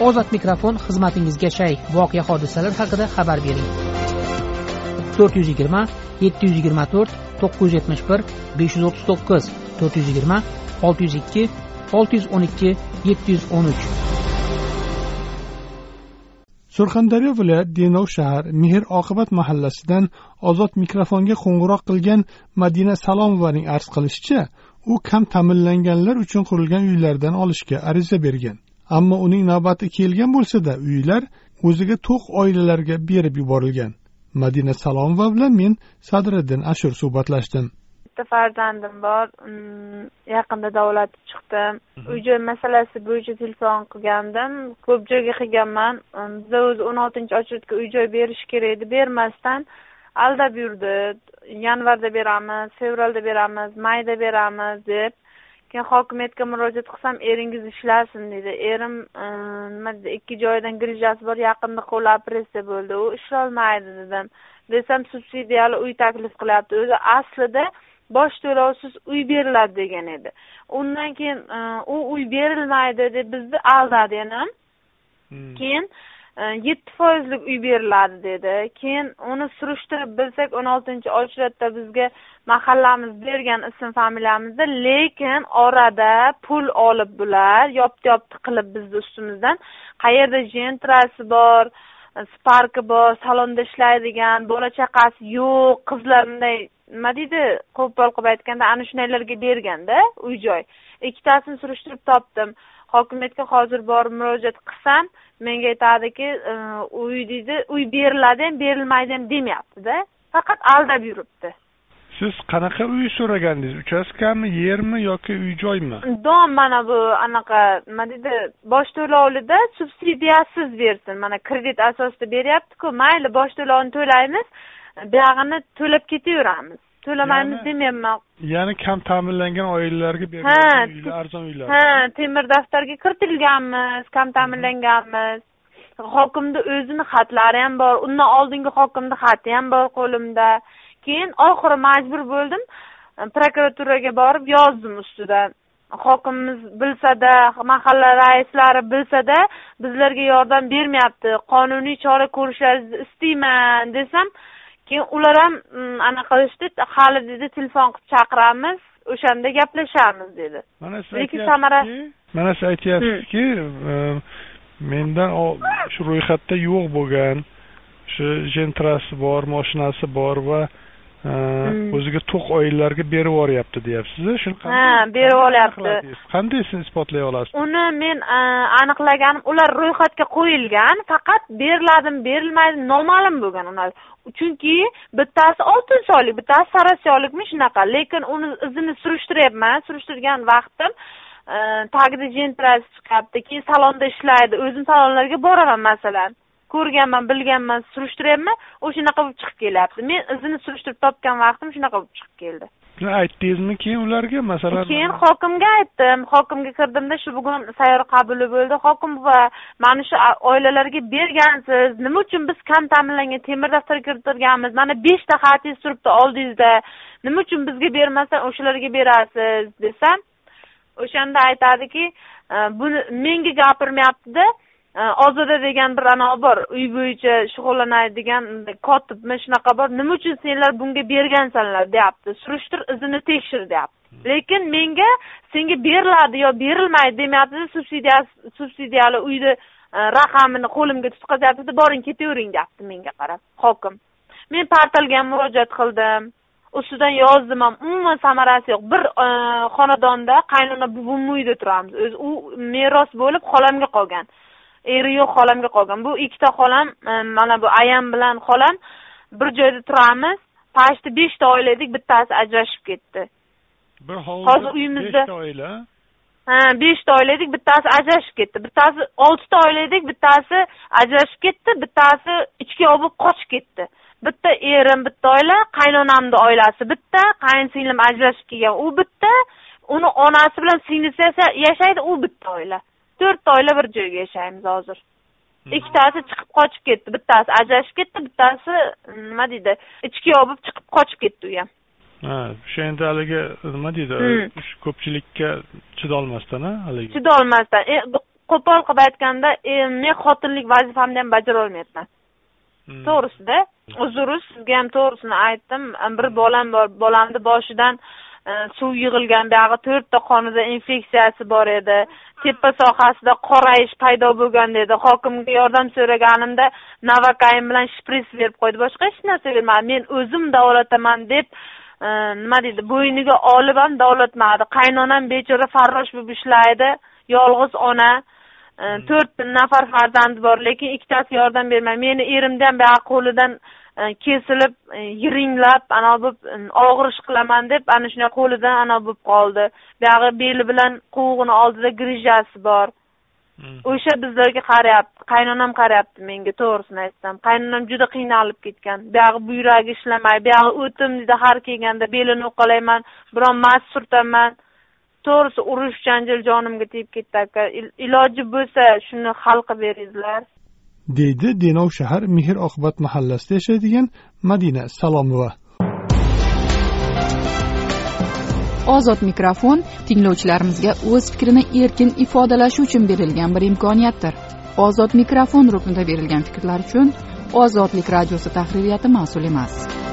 ozod mikrofon xizmatingizga shay. Voqea hodisalar haqida xabar bering. To'rt yuz yigirma yetti yuz yigirma to'rt to'qqiz yuz yetmish bir besh yuz o'ttiz to'qqiz to'rt yuz yigirma olti yuz ikki olti yuz o'n ikki yetti yuz o'n uch. Surxondaryo viloyat denov shahar mehr oqibat mahallasidan ozod mikrofonga qo'ng'iroq qilgan madina salomovaning arz qilishicha u kam ta'minlanganlar uchun qurilgan uylardan olishga ariza bergan. Ammo uning navbati kelgan bo'lsada uylar o'ziga to'q oilalarga berib yuborilgan. Madina salomova bilan men sadriddin ashur suhbatlashdim. Bitta farzandim bor mm, yaqinda davolatib chiqdim. Mhm. uy joy masalasi bo'yicha telefon qilgandim. Ko'p joyga qilganman. Mm, biza o'zi o'n oltinchi ochretga uy joy berish kerak edi bermasdan aldab yurdi. Yanvarda beramiz fevralda beramiz mayda beramiz deb keyin hokimiyatga murojaat qilsam eringiz ishlasin deydi erim e, nima deydi ikki joyidan grijasi bor yaqinda qo'li operatsiya bo'ldi. U ishlolmaydi dedim. Desam subsidiyali uy taklif qilyapti. O'zi aslida boj to'lovsiz uy beriladi degan edi. Undan keyin e, u uy berilmaydi deb bizni aldadi yana hmm. keyin Э, yetti foizlik uy beriladi dedi. Keyin uni surishtirib bilsak o'n oltinchi ochratda bizga mahallamiz bergan ism familiyamizda lekin orada pul olib bular yopti yopti qilib bizni ustimizdan. Qayerda jentrasi bor sparki bor salonda ishlaydigan bola chaqasi yo'q qizlar bunday nima deydi qo'pol qilib aytganda ana shundaylarga berganda uy joy ikkitasini surishtirib topdim. Hokimiyatga hozir borib murojaat qilsam menga aytadiki e, uy deydi uy beriladi ham berilmaydi ham demayaptida faqat aldab yuribdi. Siz qanaqa uy so'ragandingiz? Uchastkami yermi yoki uy joymi? Dom mana bu anaqa nima deydi boj to'lovida subsidiyasiz bersin. Mana kredit asosida beryaptiku mayli boj to'lovini to'laymiz buyog'ini to'lab ketaveramiz to'lamaymiz demayapman. ya'ni kam ta'minlangan oilalarga berilgan uylar arzon uylar. ha temir daftarga kiritilganmiz kam ta'minlanganmiz. Hokimni o'zini xatlari ham bor undan oldingi hokimni xati ham bor qo'limda. Keyin oxiri majbur bo'ldim prokuraturaga borib yozdim ustidan hokimimiz bilsada mahalla raislari bilsada bizlarga yordam bermayapti. Qonuniy chora ko'rishlaringizni istayman desam keyin ular ham mm, anaqa qilishdi hali dedi telefon qilib chaqiramiz o'shanda gaplashamiz dedi mana siz lekin samara mana siz aytyapsizki e, mendan shu ro'yxatda yo'q bo'lgan shu jentrasi bor moshinasi bor va Hmm. O'ziga to'q oilalarga berib yuboryapti deyapsiz shunaqa ha berib yuboryapti qanday siz isbotlay olasiz uni men aniqlaganim ular ro'yxatga qo'yilgan faqat beriladimi berilmaydimi noma'lum bo'lgan ular. Chunki bittasi oltin soylik bittasi sarasyonlikmi shunaqa. Lekin uni izini surishtiryapman surishtirgan vaqtim tagida jentrasi chiqyapti keyin salonda ishlaydi o'zim salonlarga boraman masalan ko'rganman bilganman surishtiryapman o'shanaqa bo'lib chiqib kelyapti. Men izini surishtirib topgan vaqtim shunaqa bo'lib chiqib keldi. Aytdingizmi keyin ularga? Masalan keyin hokimga aytdim. Hokimga kirdimda shu bugun sayyor qabuli bo'ldi. Hokim buva mana shu oilalarga bergansiz. Nima uchun biz kam ta'minlangan temir daftarga kiritilganmiz? Mana beshta xatingiz turibdi oldingizda. Nima uchun bizga bermasdan o'shalarga berasiz desam o'shanda aytadiki buni menga gapirmayaptida Э, ozoda degan bir anavi bor. Uy bo'yicha shug'ullanadigan kotibmi shunaqa bor. Nima uchun senlar bunga bergansanlar deyapti. Surishtir izini tekshir deyapti. Lekin menga senga beriladi yo berilmaydi demayaptida subsidiya subsidiyali uyni e, raqamini qo'limga tutqazyaptida boring ketavering deyapti menga qarab. Hokim men portalga ham murojaat qildim. Ustidan yozdim ham umuman samarasi yo'q. Bir e, xonadonda qaynona buvimni uyida turamiz. O'zi u meros bo'lib xolamga qolgan. Eri yo'q xolamga qolgan. Bu ikkita xolam e, mana bu ayam bilan xolam bir joyda turamiz почти beshta oila edik bittasi ajrashib ketdi. Bir hovlida hozir uyimizda beshta oila? Ha beshta oila edik bittasi ajrashib ketdi. Bittasi oltita oila edik bittasi ajrashib ketdi bittasi ichki bo'lib qochib ketdi. Bitta erim bitta oila qaynonamni oilasi bitta qaynsinglim ajrashib kelgan u bitta uni onasi bilan singlisi yashaydi u bitta oila to'rtta oila bir joyga yashaymiz hozir hmm. ikkitasi chiqib qochib ketdi bittasi ajrashib ketdi bittasi nima deydi ichkuyov bo'lib chiqib qochib ketdi u ham ha o'sha endi haligi nima deydi hmm. ko'pchilikka chidolmasdan a haligi chidolmasdan e, qo'pol qilib aytganda e, men xotinlik vazifamni ham bajarolmayapman hmm. to'g'risida uzr sizga ham to'g'risini aytdim bir bolam bor bolamni boshidan Э, suv yig'ilgan buyog'i to'rtta qonida infeksiyasi bor edi. Tepa sohasida qorayish paydo bo'lgan dedi. Hokimga yordam so'raganimda navakain bilan shpris berib qo'ydi. Boshqa hech narsa bermadi. Men o'zim davolataman deb e, nima deydi bo'yniga olib ham davolatmadi qaynonam bechora farrosh bo'lib ishlaydi yolg'iz ona. E, to'rt nafar farzandi bor lekin ikkitasi yordam bermaydi meni erimni ham buyog'i qo'lidan kesilib e, yiringlab anavi bo'lib e, og'ir ish qilaman deb ana shunday qo'lidan anavi bo'lib qoldi. Buyog'i beli bilan quvug'ini oldida grijasi bor. Hmm. o'sha bizlarga qarayapti qaynonam qarayapti menga to'g'risini aytsam. Qaynonam juda qiynalib ketgan. Buyog'i buyragi ishlamaydi buyog'i o'tim deydi har kelganda belini uqalayman biron mast surtaman. To'g'risi urush janjal jonimga tegib ketdi aka. Iloji bo'lsa shuni hal qilib beringizlar deydi denov shahar mehr oqibat mahallasida yashaydigan madina salomova. Ozod mikrofon tinglovchilarimizga o'z fikrini erkin ifodalashi uchun berilgan bir imkoniyatdir. Ozod mikrofon ruknida berilgan fikrlar uchun ozodlik radiosi tahririyati mas'ul emas.